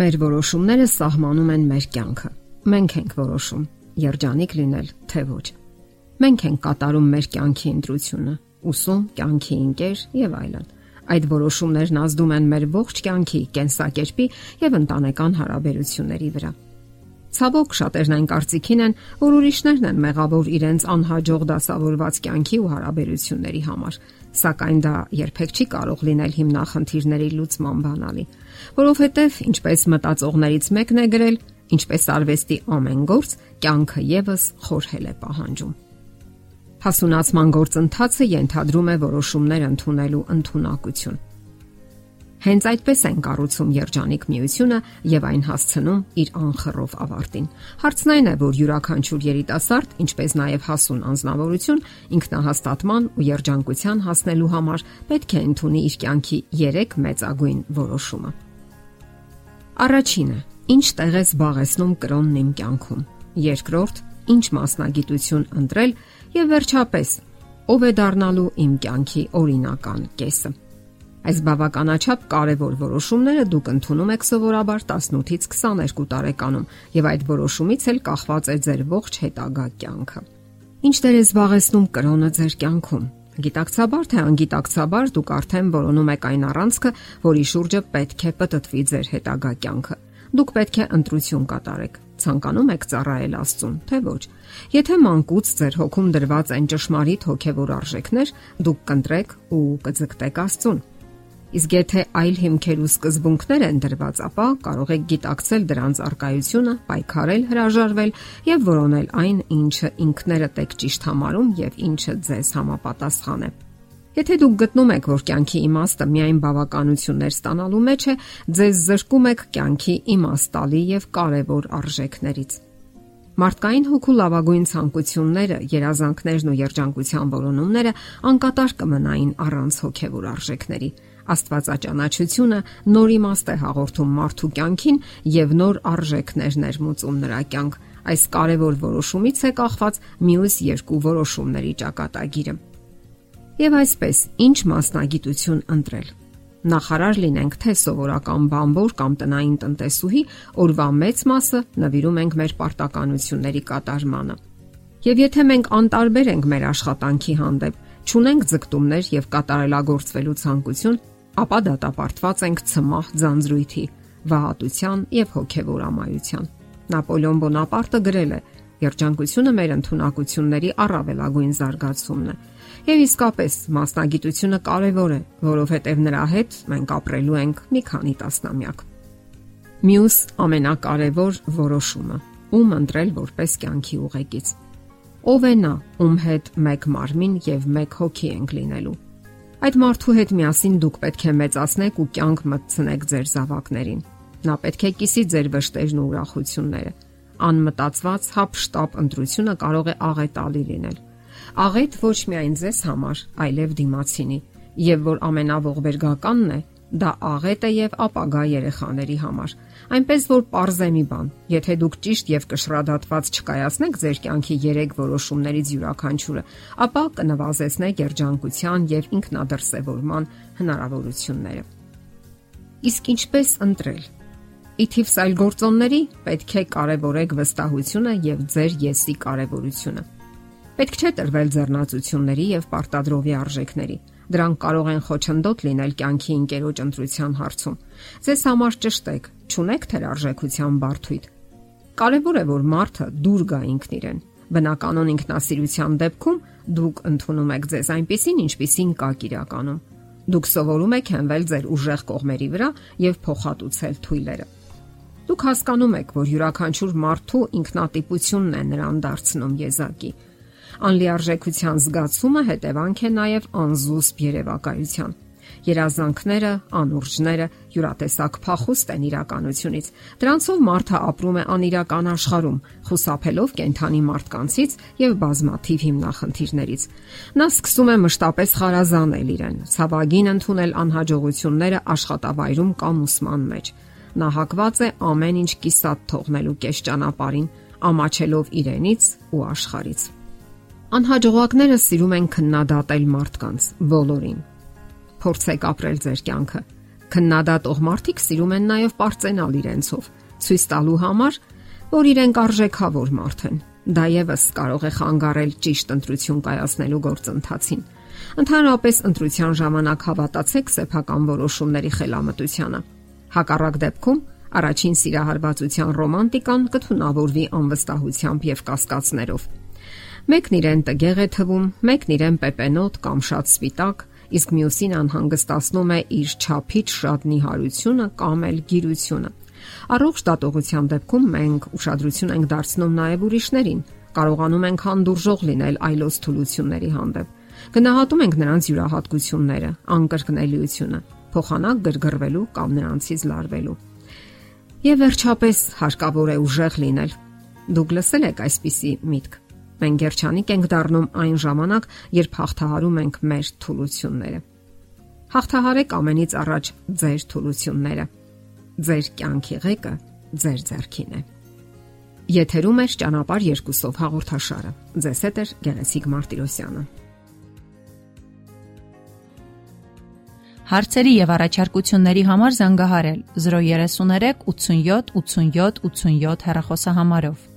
Մեր որոշումները սահմանում են մեր կյանքը։ Մենք ենք որոշում երջանիկ լինել թե ոչ։ Մենք ենք կատարում մեր կյանքի ընտրությունը, ուսում, կյանքի ընկեր եւ այլն։ Այդ որոշումներն ազդում են մեր ողջ կյանքի կենսակերպի եւ ընտանեկան հարաբերությունների վրա։ Ցավոք շատերն այն կարծիքին են, որ ուրիշներն են մեղավոր իրենց անհաջող դասավորված կյանքի ու հարաբերությունների համար, սակայն դա երբեք չի կարող լինել հիմնախնդիրների լուծման բանալի, որովհետև ինչպես մտածողներից մեկն է գրել, ինչպես արվեստի ամեն գործ, կյանքը եւս խորհել է պահանջում։ Հասունացման գործընթացը ենթադրում է որոշումներ ընդունելու ընտունակություն Հենց այդպես են կառուցում երջանիկ միությունը եւ այն հասցնում իր անխռով ավարտին։ Հարցն այն է, որ յուրաքանչյուր երիտասարդ, ինչպես նաեւ հասուն անznավորություն, ինքնահաստատման ու երջանկության հասնելու համար պետք է ընդունի իր կյանքի 3 մեծագույն որոշումը։ Առաջինը. Ինչ տեղ է զբաղեցնում կրոնն իմ կյանքում։ Երկրորդ. Ինչ մասնագիտություն ընտրել եւ վերջապես ով է դառնալու իմ կյանքի օրինական կեսը։ Այս բավականաչափ կարևոր որոշումները դուք ընդունում եք սովորաբար 18-ից 22 տարեկանում, եւ այդ որոշումից էլ կախված է ձեր ողջ հետագա կյանքը։ Ինչ դեր է զբաղեցնում կրոնը ձեր կյանքում։ Գիտակցաբար թե անգիտակցաբար դուք արդեն որոնում եք այն առանցքը, որի շուրջը պետք է պատտվի ձեր հետագա կյանքը։ Դուք պետք է ընտրություն կատարեք։ Ցանկանում եք ծառայել Աստծուն, թե ոչ։ Եթե մանկուց ձեր հոգում դրված են ճշմարիտ հոգևոր արժեքներ, դուք կընտրեք ու կձգտեք Աստծուն։ Իսկ եթե այլ հիմքեր ու սկզբունքներ են դրված, ապա կարող եք գիտակցել դրանց արկայությունը, պայքարել, հրաժարվել եւ որոնել այն, ինչը ինքներդ եք ճիշտ համարում եւ ինչը ձեզ համապատասխան է։ Եթե դուք գտնում եք, որ կյանքի իմաստը միայն բավականություններ ստանալու մեջ է, ձեզ զրկում եք կյանքի իմաստալի եւ կարևոր արժեքներից։ Մարդկային հոգու լավագույն ցանկությունները, երազանքներն ու երջանկության որոնումները անկատար կմնային առանց հոգևոր արժեքների։ Աստվածաճանաչությունը նոր իմաստ է հաղորդում մարդու կյանքին եւ նոր արժեքներ ներմուծում նրա կյանք։ Այս կարևոր որոշումից է կախված մյուս երկու որոշումների ճակատագիրը։ Եվ այսպես, ինչ մասնագիտություն ընտրել։ Նախարար լինենք թե սովորական բամբոր կամ տնային տնտեսուհի, օրվա մեծ մասը նվիրում ենք մեր պարտականությունների կատարմանը։ Եվ եթե մենք անտարբեր ենք մեր աշխատանքի հանդեպ, ճունենք ձգտումներ եւ կատարելագործվելու ցանկություն, ապա դատապարտված ենք ցմահ ձանձրույթի, վհատության եւ հոգեվոր ամայության։ Նապոլեոն Բոնապարտը գրել է. Երջանկությունը մեր ընտունակությունների առավելագույն զարգացումն է։ Եվ իսկապես մասնագիտությունը կարևոր է, որովհետև նրա հետ մենք ապրելու ենք մի քանի տասնամյակ։ Մյուս ամենակարևոր որոշումը՝ ում ընտրել որպես կյանքի ուղեկից։ Ով է նա, ում հետ մեկ մարմին եւ մեկ հոգի ենք լինելու։ Այդ մարդու հետ միասին դուք պետք է մեծացնեք ու կյանք մտցնեք ձեր զավակներին։ Նա պետք է կիսի ձեր վշտերն ու ուրախությունները։ Անմտածված հապշտապ ընտրությունը կարող է աղետալի լինել։ Աղետ ոչ միայն ձեզ համար, այլև դիմացինի, եւ որ ամենավողբերգականն է, դա աղետ է եւ ապագա երեխաների համար Այնպես որ parze մի բան, եթե դուք ճիշտ եւ կշռադատված չկայացնեք ձեր կյանքի 3 որոշումներից յուրաքանչյուրը, ապա կնվազեցնեք երջանկության եւ ինքնադրսևորման հնարավորությունները։ Իսկ ինչպես ընտրել։ Իթիվ սայլ գործոնների պետք է կարևորեք վստահությունը եւ ձեր եսի կարևորությունը։ Պետք չէ տրվել ձեռնացությունների եւ պարտադրովի արժեքների Դրանք կարող են խոչընդոտ լինել կյանքի ընկերոջ ընտրության հարցում։ Ձեզ համար ճշտեք, ճունեք թերարժեքության բարթույթ։ Կարևոր է, որ մարդը դուր գա ինքն իրեն։ Բնականon ինքնասիրության դեպքում դուք ընդունում եք ձեզ այնպեսին, ինչպեսին կաք իրականում։ Դուք սովորում եք հենվել ձեր ուժեղ կողմերի վրա եւ փոխհատուցել թույլերը։ Դուք հասկանում եք, որ յուրաքանչյուր մարդու ինքնատիպությունն է նրան դարձնում եզակի Անլիարժեքության զգացումը հետևանք է նաև անզուսպ երևակայության։ Երազանքները, անուրջները յուրատեսակ փախուստ են իրականությունից։ Դրանցով մարդը ապրում է անիրական աշխարհում, խուսափելով կենթանի մարդկանցից եւ բազմաթիվ հիմնախնդիրներից։ Նա սկսում է մշտապես խարազանել իրեն, ցավագին ընդունել անհաջողությունները աշխատավայրում կամ ուսման մեջ։ Նա հակված է ամեն ինչ կիսատ թողնելու կես ճանապարհին, ամաչելով իրենից ու աշխարից։ Անհաջողակները սիրում են քննադատել մարդկանց բոլորին։ Փորձեք ապրել ձեր կյանքը։ Քննադատող մարդիկ սիրում են նաև པարծենալ իրենցով, ցույց տալու համար, որ իրենք արժեքավոր մարդ են։ Դա եւս կարող է խանգարել ճիշտ ընտրություն կայացնելու գործընթացին։ Ընդհանրապես ընտրության ժամանակ հավատացեք սեփական որոշումների խելամտությանը։ Հակառակ դեպքում առաջին սիրահարվածության ռոմանտիկան կթունավորվի անվստահությամբ եւ կասկածներով։ Մեկն իրեն տգեղ է թվում, մեկն իրեն պեպենոտ կամ շատ սպիտակ, իսկ մյուսին անհանգստացնում է իր ճափից շատ նիհարությունը կամ էլ գիրությունը։ Առողջ դատողության դեպքում մենք ուշադրություն ենք դարձնում նաև ուրիշներին, կարողանում ենք հանդուրժող լինել այլոց թուլությունների հանդեպ։ Գնահատում ենք նրանց յուրահատկությունները, անկրկնելիությունը, փոխանակ գրգռվելու կամ նրանցից լարվելու։ Եվ վերջապես հարկավոր է ուժեղ լինել։ Դուք լսել եք այսպիսի միտք։ Մենք երջանիկ ենք դառնում այն ժամանակ, երբ հաղթահարում ենք մեր թուլությունները։ Հաղթահարեք ամենից առաջ ձեր թուլությունները։ Ձեր կյանքի ղեկը ձեր ձեռքին է։ Եթերում է ճանապարհ երկուսով հաղորդաշարը։ Ձեզ հետ է Գեղեցիկ Մարտիրոսյանը։ Հարցերի եւ առաջարկությունների համար զանգահարել 033 87 87 87 հեռախոսահամարով։